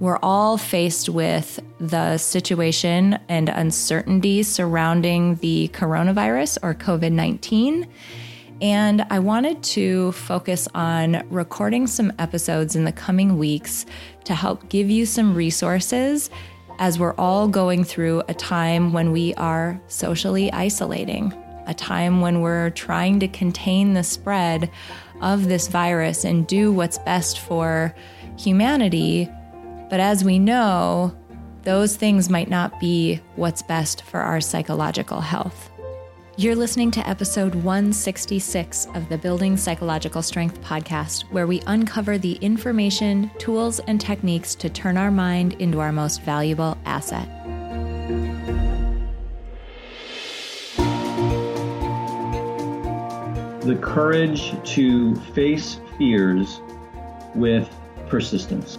we're all faced with the situation and uncertainty surrounding the coronavirus or COVID 19. And I wanted to focus on recording some episodes in the coming weeks to help give you some resources as we're all going through a time when we are socially isolating, a time when we're trying to contain the spread of this virus and do what's best for humanity but as we know, those things might not be what's best for our psychological health. You're listening to episode 166 of the Building Psychological Strength podcast, where we uncover the information, tools, and techniques to turn our mind into our most valuable asset. The courage to face fears with persistence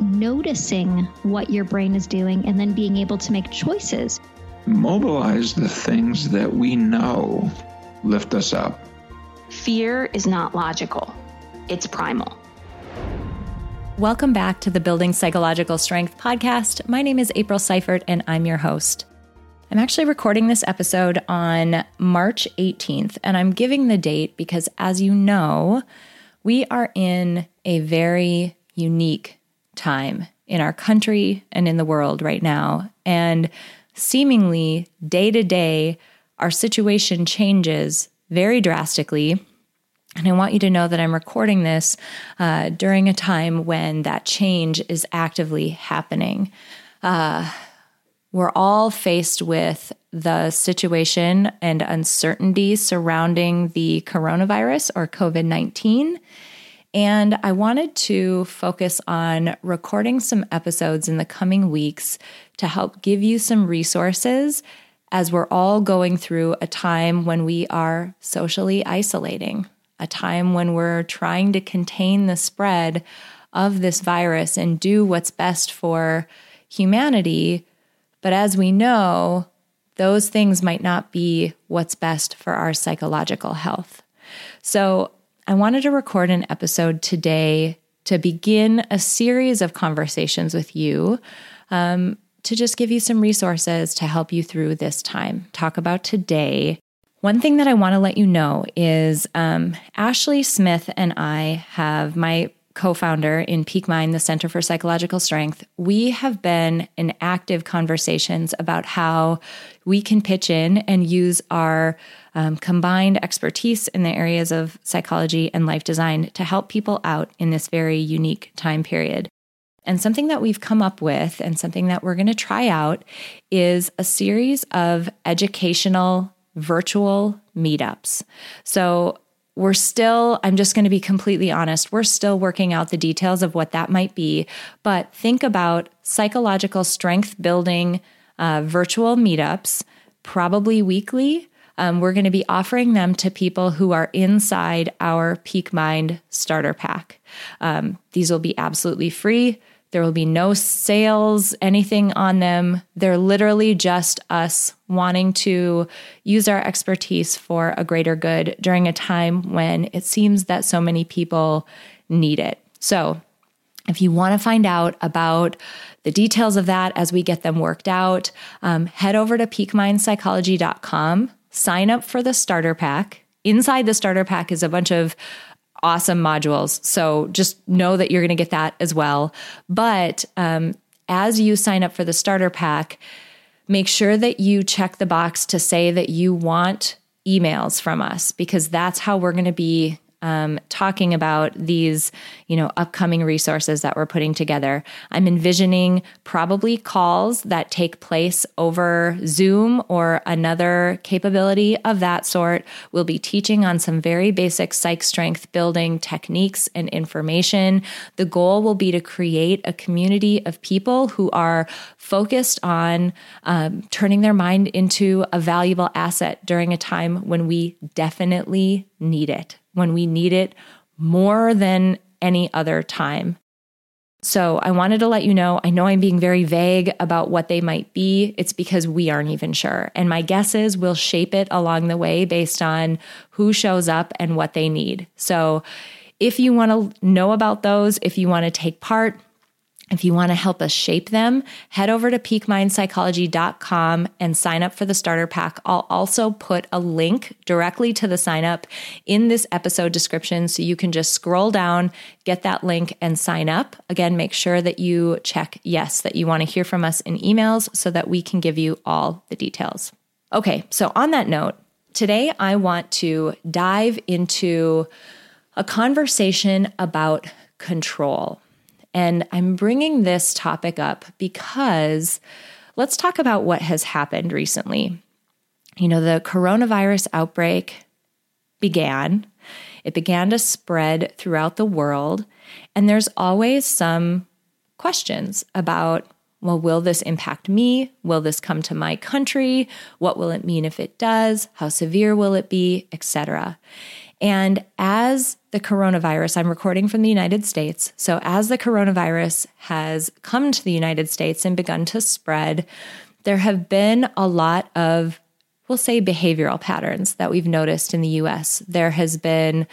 noticing what your brain is doing and then being able to make choices. Mobilize the things that we know lift us up. Fear is not logical, it's primal. Welcome back to the Building Psychological Strength podcast. My name is April Seifert, and I'm your host. I'm actually recording this episode on March 18th, and I'm giving the date because, as you know, we are in a very unique time in our country and in the world right now. And seemingly day to day, our situation changes very drastically. And I want you to know that I'm recording this uh, during a time when that change is actively happening. Uh, we're all faced with the situation and uncertainty surrounding the coronavirus or COVID 19. And I wanted to focus on recording some episodes in the coming weeks to help give you some resources as we're all going through a time when we are socially isolating, a time when we're trying to contain the spread of this virus and do what's best for humanity. But as we know, those things might not be what's best for our psychological health. So I wanted to record an episode today to begin a series of conversations with you um, to just give you some resources to help you through this time. Talk about today. One thing that I want to let you know is um, Ashley Smith and I have my co founder in Peak Mind, the Center for Psychological Strength, we have been in active conversations about how we can pitch in and use our um, combined expertise in the areas of psychology and life design to help people out in this very unique time period. And something that we've come up with and something that we're going to try out is a series of educational virtual meetups. So, we're still, I'm just going to be completely honest, we're still working out the details of what that might be. But think about psychological strength building uh, virtual meetups, probably weekly. Um, we're going to be offering them to people who are inside our Peak Mind starter pack. Um, these will be absolutely free. There will be no sales, anything on them. They're literally just us wanting to use our expertise for a greater good during a time when it seems that so many people need it. So, if you want to find out about the details of that as we get them worked out, um, head over to peakmindpsychology.com, sign up for the starter pack. Inside the starter pack is a bunch of awesome modules. So just know that you're going to get that as well. But um, as you sign up for the starter pack, make sure that you check the box to say that you want emails from us because that's how we're going to be um, talking about these, you know, upcoming resources that we're putting together. I'm envisioning probably calls that take place over Zoom or another capability of that sort. We'll be teaching on some very basic psych strength building techniques and information. The goal will be to create a community of people who are focused on um, turning their mind into a valuable asset during a time when we definitely need it when we need it more than any other time. So I wanted to let you know. I know I'm being very vague about what they might be. It's because we aren't even sure. And my guess is we'll shape it along the way based on who shows up and what they need. So if you want to know about those, if you want to take part, if you want to help us shape them, head over to peakmindpsychology.com and sign up for the starter pack. I'll also put a link directly to the sign up in this episode description so you can just scroll down, get that link, and sign up. Again, make sure that you check yes, that you want to hear from us in emails so that we can give you all the details. Okay, so on that note, today I want to dive into a conversation about control. And I'm bringing this topic up because let's talk about what has happened recently. You know, the coronavirus outbreak began, it began to spread throughout the world. And there's always some questions about well, will this impact me? Will this come to my country? What will it mean if it does? How severe will it be, etc. And as the coronavirus, I'm recording from the United States. So, as the coronavirus has come to the United States and begun to spread, there have been a lot of, we'll say, behavioral patterns that we've noticed in the US. There has been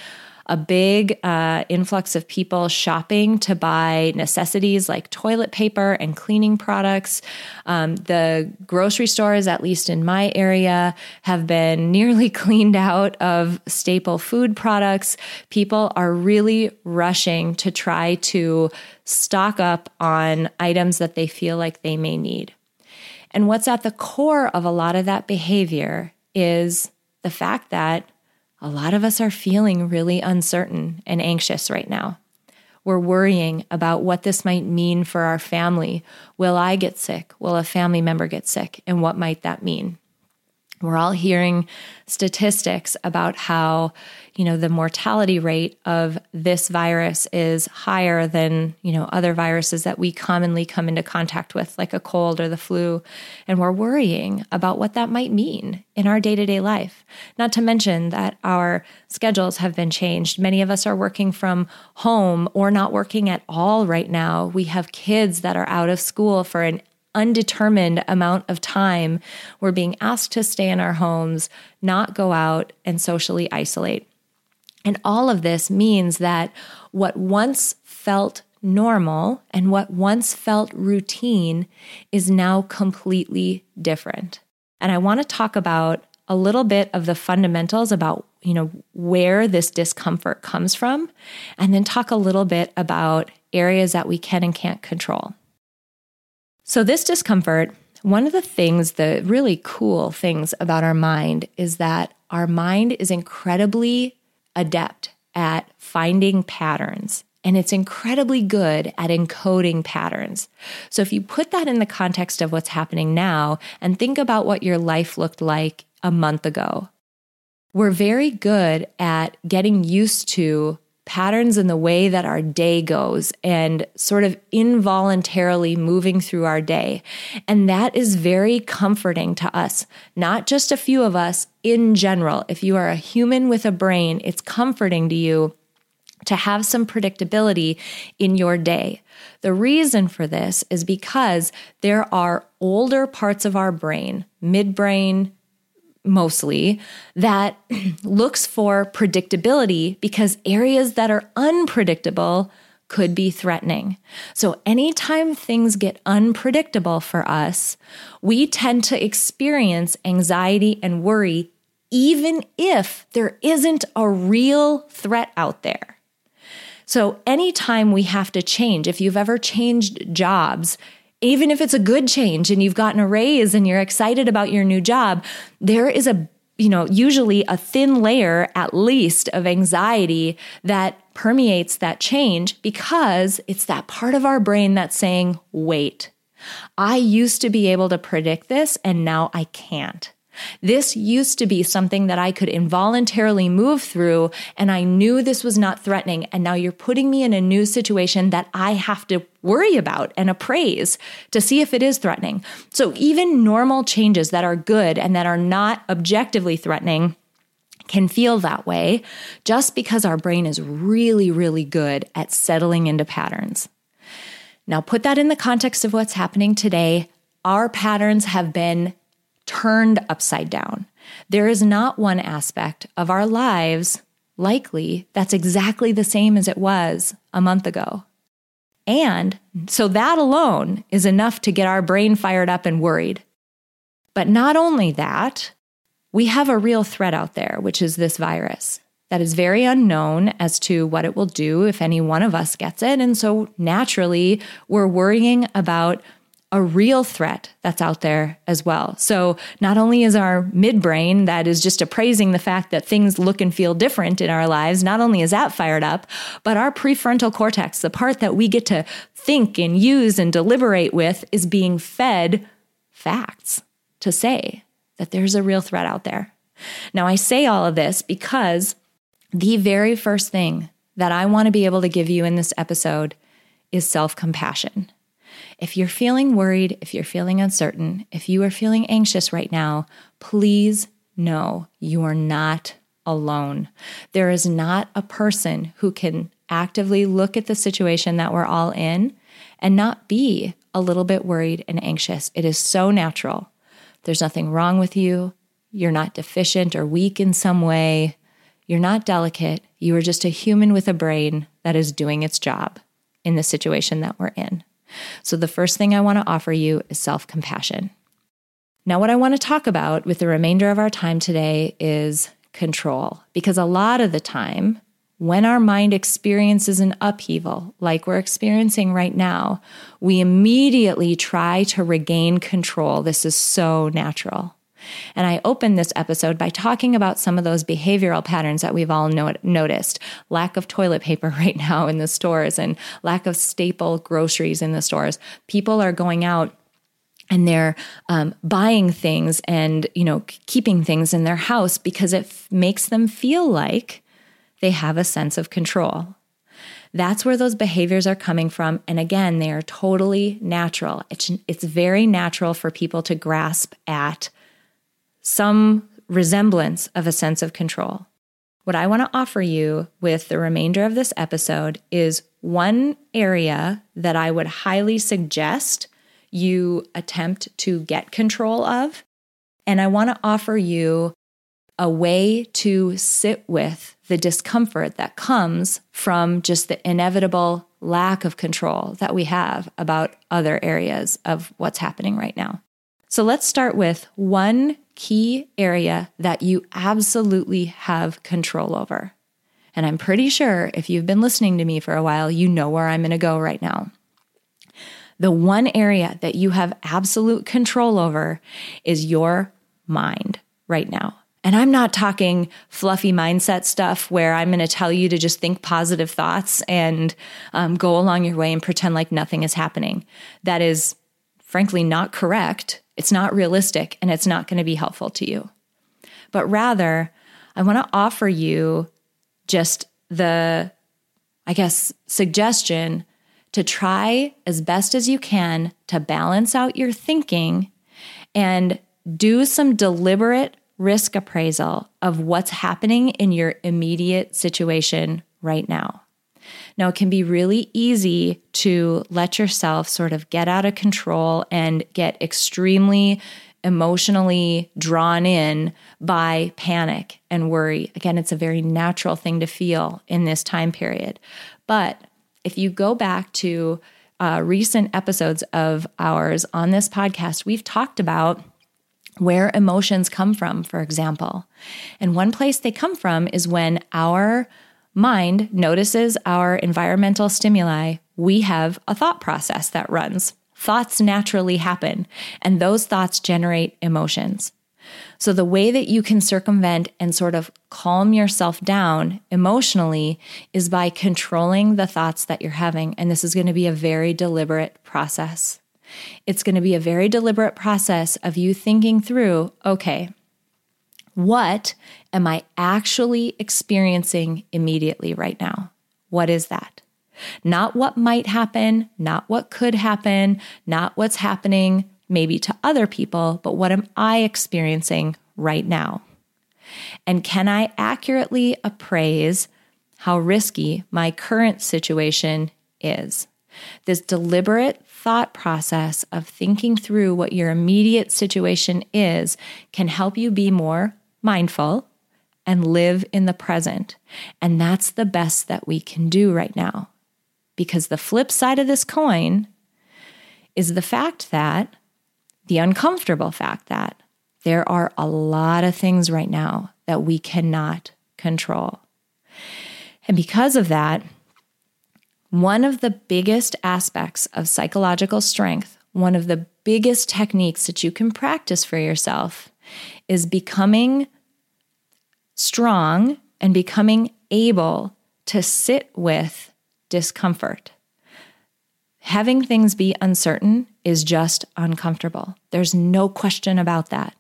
a big uh, influx of people shopping to buy necessities like toilet paper and cleaning products. Um, the grocery stores, at least in my area, have been nearly cleaned out of staple food products. People are really rushing to try to stock up on items that they feel like they may need. And what's at the core of a lot of that behavior is the fact that a lot of us are feeling really uncertain and anxious right now. We're worrying about what this might mean for our family. Will I get sick? Will a family member get sick? And what might that mean? We're all hearing statistics about how, you know, the mortality rate of this virus is higher than, you know, other viruses that we commonly come into contact with, like a cold or the flu. And we're worrying about what that might mean in our day to day life. Not to mention that our schedules have been changed. Many of us are working from home or not working at all right now. We have kids that are out of school for an undetermined amount of time, we're being asked to stay in our homes, not go out and socially isolate. And all of this means that what once felt normal and what once felt routine is now completely different. And I want to talk about a little bit of the fundamentals about, you know, where this discomfort comes from and then talk a little bit about areas that we can and can't control. So, this discomfort, one of the things, the really cool things about our mind is that our mind is incredibly adept at finding patterns and it's incredibly good at encoding patterns. So, if you put that in the context of what's happening now and think about what your life looked like a month ago, we're very good at getting used to patterns in the way that our day goes and sort of involuntarily moving through our day. And that is very comforting to us, not just a few of us in general. If you are a human with a brain, it's comforting to you to have some predictability in your day. The reason for this is because there are older parts of our brain, midbrain, mostly that looks for predictability because areas that are unpredictable could be threatening. So, anytime things get unpredictable for us, we tend to experience anxiety and worry, even if there isn't a real threat out there. So, anytime we have to change, if you've ever changed jobs, even if it's a good change and you've gotten a raise and you're excited about your new job, there is a you know, usually a thin layer at least of anxiety that permeates that change because it's that part of our brain that's saying, wait, I used to be able to predict this and now I can't. This used to be something that I could involuntarily move through, and I knew this was not threatening. And now you're putting me in a new situation that I have to worry about and appraise to see if it is threatening. So, even normal changes that are good and that are not objectively threatening can feel that way just because our brain is really, really good at settling into patterns. Now, put that in the context of what's happening today. Our patterns have been turned upside down. There is not one aspect of our lives, likely, that's exactly the same as it was a month ago. And so that alone is enough to get our brain fired up and worried. But not only that, we have a real threat out there, which is this virus that is very unknown as to what it will do if any one of us gets it. And so naturally, we're worrying about a real threat that's out there as well. So, not only is our midbrain that is just appraising the fact that things look and feel different in our lives, not only is that fired up, but our prefrontal cortex, the part that we get to think and use and deliberate with, is being fed facts to say that there's a real threat out there. Now, I say all of this because the very first thing that I want to be able to give you in this episode is self compassion. If you're feeling worried, if you're feeling uncertain, if you are feeling anxious right now, please know you are not alone. There is not a person who can actively look at the situation that we're all in and not be a little bit worried and anxious. It is so natural. There's nothing wrong with you. You're not deficient or weak in some way. You're not delicate. You are just a human with a brain that is doing its job in the situation that we're in. So, the first thing I want to offer you is self compassion. Now, what I want to talk about with the remainder of our time today is control, because a lot of the time, when our mind experiences an upheaval like we're experiencing right now, we immediately try to regain control. This is so natural. And I opened this episode by talking about some of those behavioral patterns that we've all not- noticed. Lack of toilet paper right now in the stores and lack of staple groceries in the stores. People are going out and they're um, buying things and you know keeping things in their house because it f- makes them feel like they have a sense of control. That's where those behaviors are coming from. And again they are totally natural. It's, it's very natural for people to grasp at some resemblance of a sense of control. What I want to offer you with the remainder of this episode is one area that I would highly suggest you attempt to get control of. And I want to offer you a way to sit with the discomfort that comes from just the inevitable lack of control that we have about other areas of what's happening right now. So let's start with one key area that you absolutely have control over. And I'm pretty sure if you've been listening to me for a while, you know where I'm going to go right now. The one area that you have absolute control over is your mind right now. And I'm not talking fluffy mindset stuff where I'm going to tell you to just think positive thoughts and um, go along your way and pretend like nothing is happening. That is, frankly, not correct it's not realistic and it's not going to be helpful to you. But rather, I want to offer you just the, I guess, suggestion to try as best as you can to balance out your thinking and do some deliberate risk appraisal of what's happening in your immediate situation right now. Now, it can be really easy to let yourself sort of get out of control and get extremely emotionally drawn in by panic and worry. Again, it's a very natural thing to feel in this time period. But if you go back to uh, recent episodes of ours on this podcast, we've talked about where emotions come from, for example. And one place they come from is when our mind notices our environmental stimuli, we have a thought process that runs. Thoughts naturally happen, and those thoughts generate emotions. So, the way that you can circumvent and sort of calm yourself down emotionally is by controlling the thoughts that you're having. And this is going to be a very deliberate process. It's going to be a very deliberate process of you thinking through okay, what am I actually experiencing immediately right now? What is that? Not what might happen, not what could happen, not what's happening maybe to other people, but what am I experiencing right now? And can I accurately appraise how risky my current situation is? This deliberate thought process of thinking through what your immediate situation is can help you be more mindful and live in the present. And that's the best that we can do right now. Because the flip side of this coin is the fact that, the uncomfortable fact that, there are a lot of things right now that we cannot control. And because of that, one of the biggest aspects of psychological strength, one of the biggest techniques that you can practice for yourself is becoming strong and becoming able to sit with discomfort. Having things be uncertain is just uncomfortable. There's no question about that.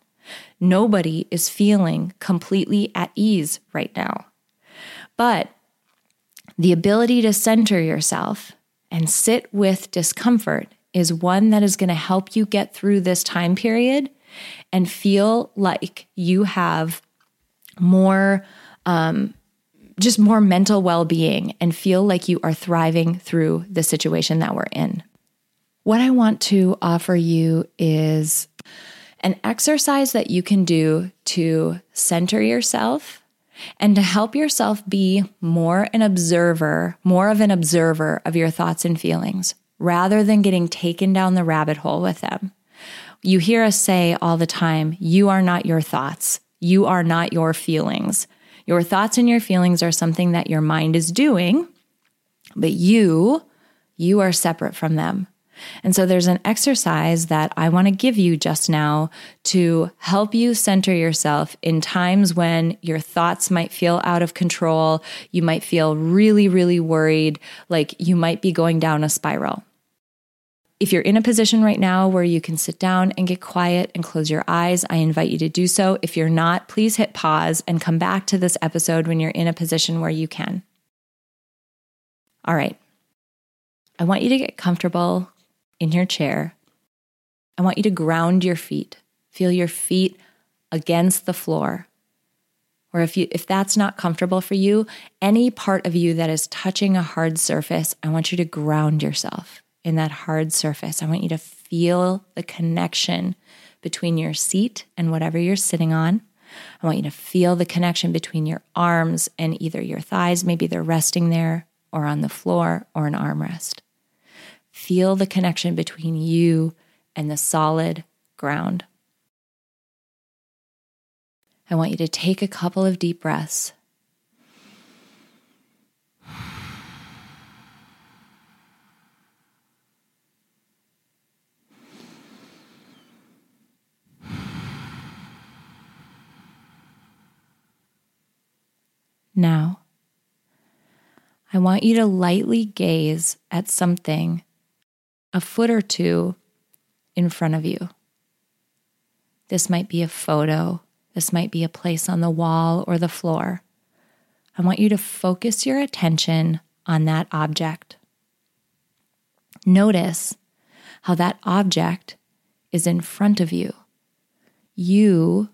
Nobody is feeling completely at ease right now. But the ability to center yourself and sit with discomfort is one that is going to help you get through this time period and feel like you have more um, just more mental well being and feel like you are thriving through the situation that we're in. What I want to offer you is an exercise that you can do to center yourself and to help yourself be more an observer, more of an observer of your thoughts and feelings rather than getting taken down the rabbit hole with them. You hear us say all the time, you are not your thoughts. You are not your feelings. Your thoughts and your feelings are something that your mind is doing, but you, you are separate from them. And so there's an exercise that I want to give you just now to help you center yourself in times when your thoughts might feel out of control. You might feel really, really worried, like you might be going down a spiral. If you're in a position right now where you can sit down and get quiet and close your eyes, I invite you to do so. If you're not, please hit pause and come back to this episode when you're in a position where you can. All right. I want you to get comfortable in your chair. I want you to ground your feet. Feel your feet against the floor. Or if you if that's not comfortable for you, any part of you that is touching a hard surface, I want you to ground yourself in that hard surface. I want you to feel the connection between your seat and whatever you're sitting on. I want you to feel the connection between your arms and either your thighs, maybe they're resting there, or on the floor, or an armrest. Feel the connection between you and the solid ground. I want you to take a couple of deep breaths. Now, I want you to lightly gaze at something a foot or two in front of you. This might be a photo, this might be a place on the wall or the floor. I want you to focus your attention on that object. Notice how that object is in front of you. You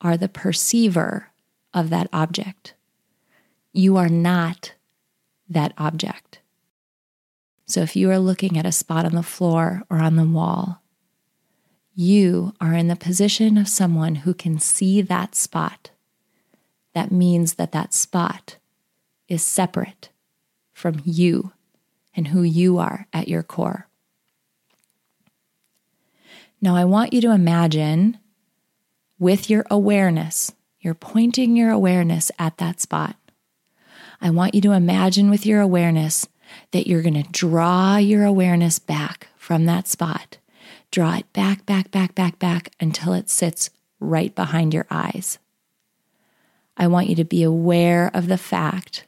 are the perceiver of that object. You are not that object. So if you are looking at a spot on the floor or on the wall, you are in the position of someone who can see that spot. That means that that spot is separate from you and who you are at your core. Now, I want you to imagine with your awareness, you're pointing your awareness at that spot. I want you to imagine with your awareness that you're going to draw your awareness back from that spot. Draw it back, back, back, back, back until it sits right behind your eyes. I want you to be aware of the fact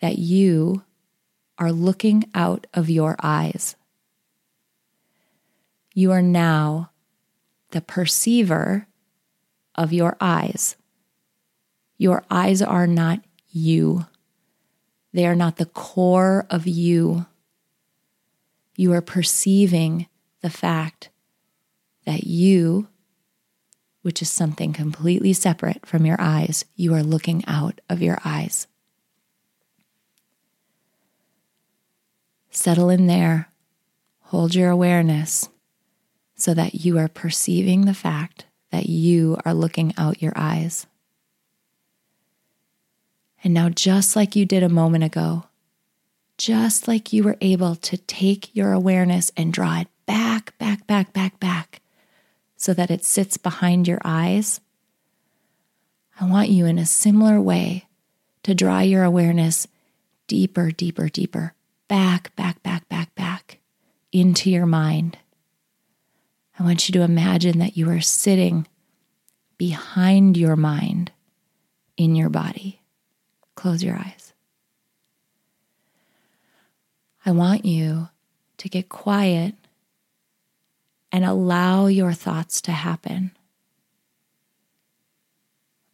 that you are looking out of your eyes. You are now the perceiver of your eyes. Your eyes are not you, they are not the core of you. You are perceiving the fact that you, which is something completely separate from your eyes, you are looking out of your eyes. Settle in there. Hold your awareness so that you are perceiving the fact that you are looking out your eyes. And now, just like you did a moment ago, just like you were able to take your awareness and draw it back, back, back, back, back, so that it sits behind your eyes, I want you in a similar way to draw your awareness deeper, deeper, deeper back, back, back, back, back into your mind. I want you to imagine that you are sitting behind your mind in your body. Close your eyes. I want you to get quiet and allow your thoughts to happen.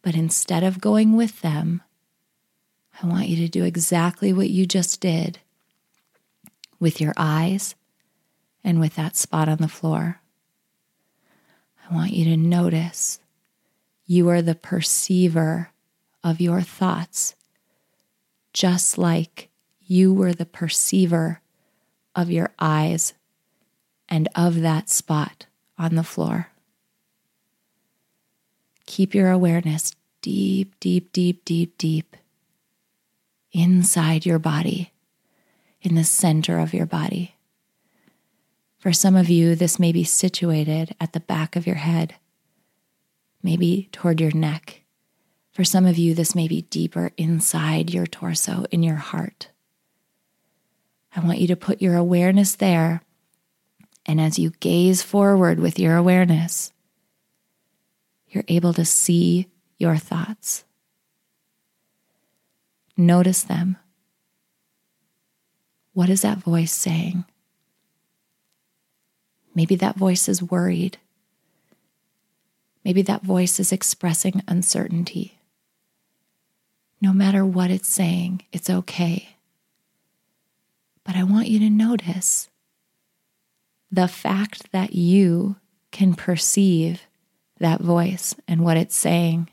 But instead of going with them, I want you to do exactly what you just did with your eyes and with that spot on the floor. I want you to notice you are the perceiver of your thoughts, just like you were the perceiver of your eyes and of that spot on the floor. Keep your awareness deep, deep, deep, deep, deep inside your body in the center of your body. For some of you, this may be situated at the back of your head, maybe toward your neck. For some of you, this may be deeper inside your torso, in your heart. I want you to put your awareness there. And as you gaze forward with your awareness, you're able to see your thoughts. Notice them. What is that voice saying? Maybe that voice is worried. Maybe that voice is expressing uncertainty. No matter what it's saying, it's okay. But I want you to notice the fact that you can perceive that voice and what it's saying.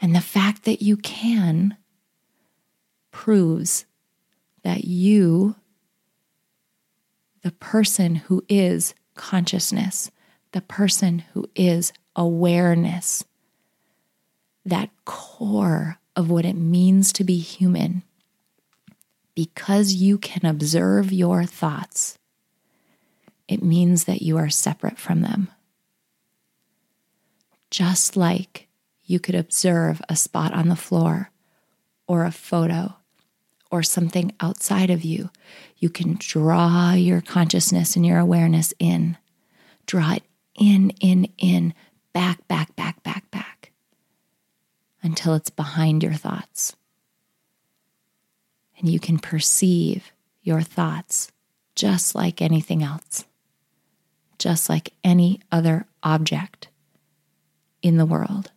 And the fact that you can proves that you, the person who is consciousness, the person who is awareness, that core of what it means to be human, because you can observe your thoughts, it means that you are separate from them. Just like you could observe a spot on the floor or a photo or something outside of you, you can draw your consciousness and your awareness in. Draw it in, in, in, back, back, back, back, until it's behind your thoughts. And you can perceive your thoughts just like anything else, just like any other object in the world.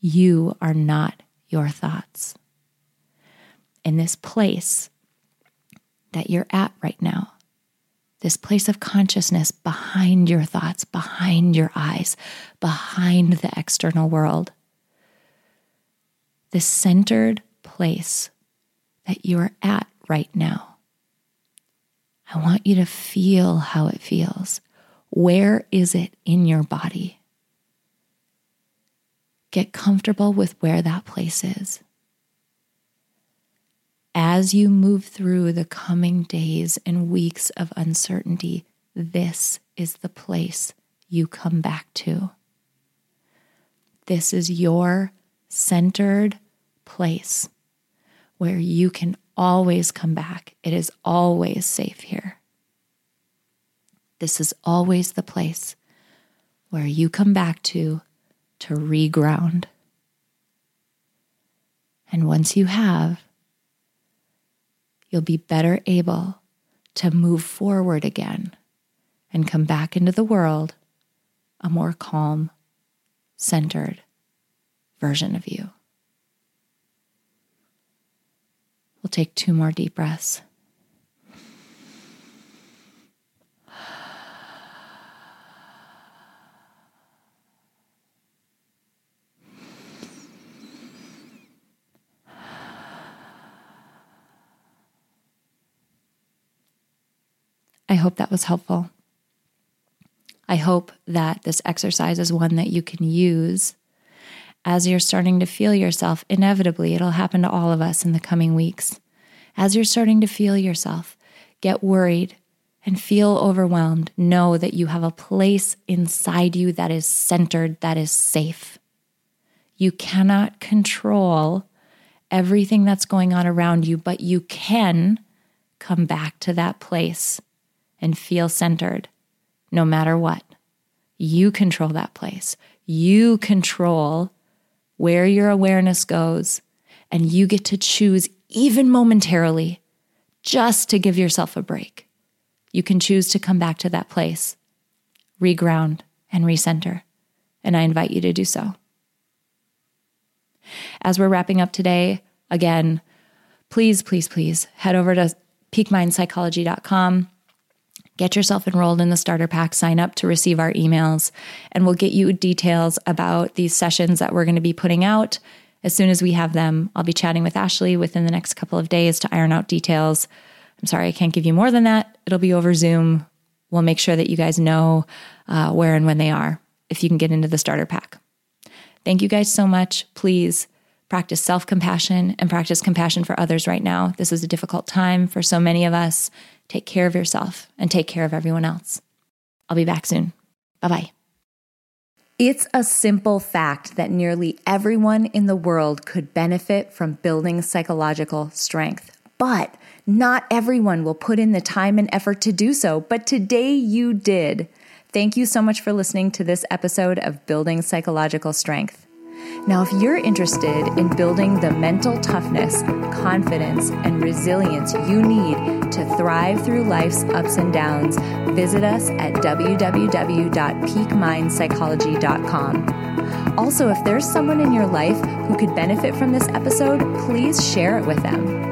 You are not your thoughts in this place that you're at right now, this place of consciousness behind your thoughts, behind your eyes, behind the external world, this centered place that you are at right now. I want you to feel how it feels. Where is it in your body? Get comfortable with where that place is as you move through the coming days and weeks of uncertainty, this is the place you come back to. This is your centered place where you can always come back. It is always safe here. this is always the place where you come back to to reground. And once you have, you'll be better able to move forward again and come back into the world a more calm, centered version of you. We'll take two more deep breaths. I hope that was helpful. I hope that this exercise is one that you can use as you're starting to feel yourself. Inevitably, it'll happen to all of us in the coming weeks. As you're starting to feel yourself get worried and feel overwhelmed, know that you have a place inside you that is centered, that is safe. You cannot control everything that's going on around you, but you can come back to that place and feel centered no matter what. You control that place. You control where your awareness goes, and you get to choose, even momentarily, just to give yourself a break. You can choose to come back to that place, reground, and recenter. And I invite you to do so. As we're wrapping up today, again, please, please, please head over to peakmindpsychology.com Get yourself enrolled in the starter pack, sign up to receive our emails, and we'll get you details about these sessions that we're going to be putting out. As soon as we have them, I'll be chatting with Ashley within the next couple of days to iron out details. I'm sorry, I can't give you more than that. It'll be over Zoom. We'll make sure that you guys know uh, where and when they are if you can get into the starter pack. Thank you guys so much. Please practice self compassion and practice compassion for others right now. This is a difficult time for so many of us. Take care of yourself and take care of everyone else. I'll be back soon. Bye bye. It's a simple fact that nearly everyone in the world could benefit from building psychological strength, but not everyone will put in the time and effort to do so. But today you did. Thank you so much for listening to this episode of Building Psychological Strength. Now, if you're interested in building the mental toughness, confidence, and resilience you need to thrive through life's ups and downs, visit us at www.peakmindpsychology.com. Also, if there's someone in your life who could benefit from this episode, please share it with them.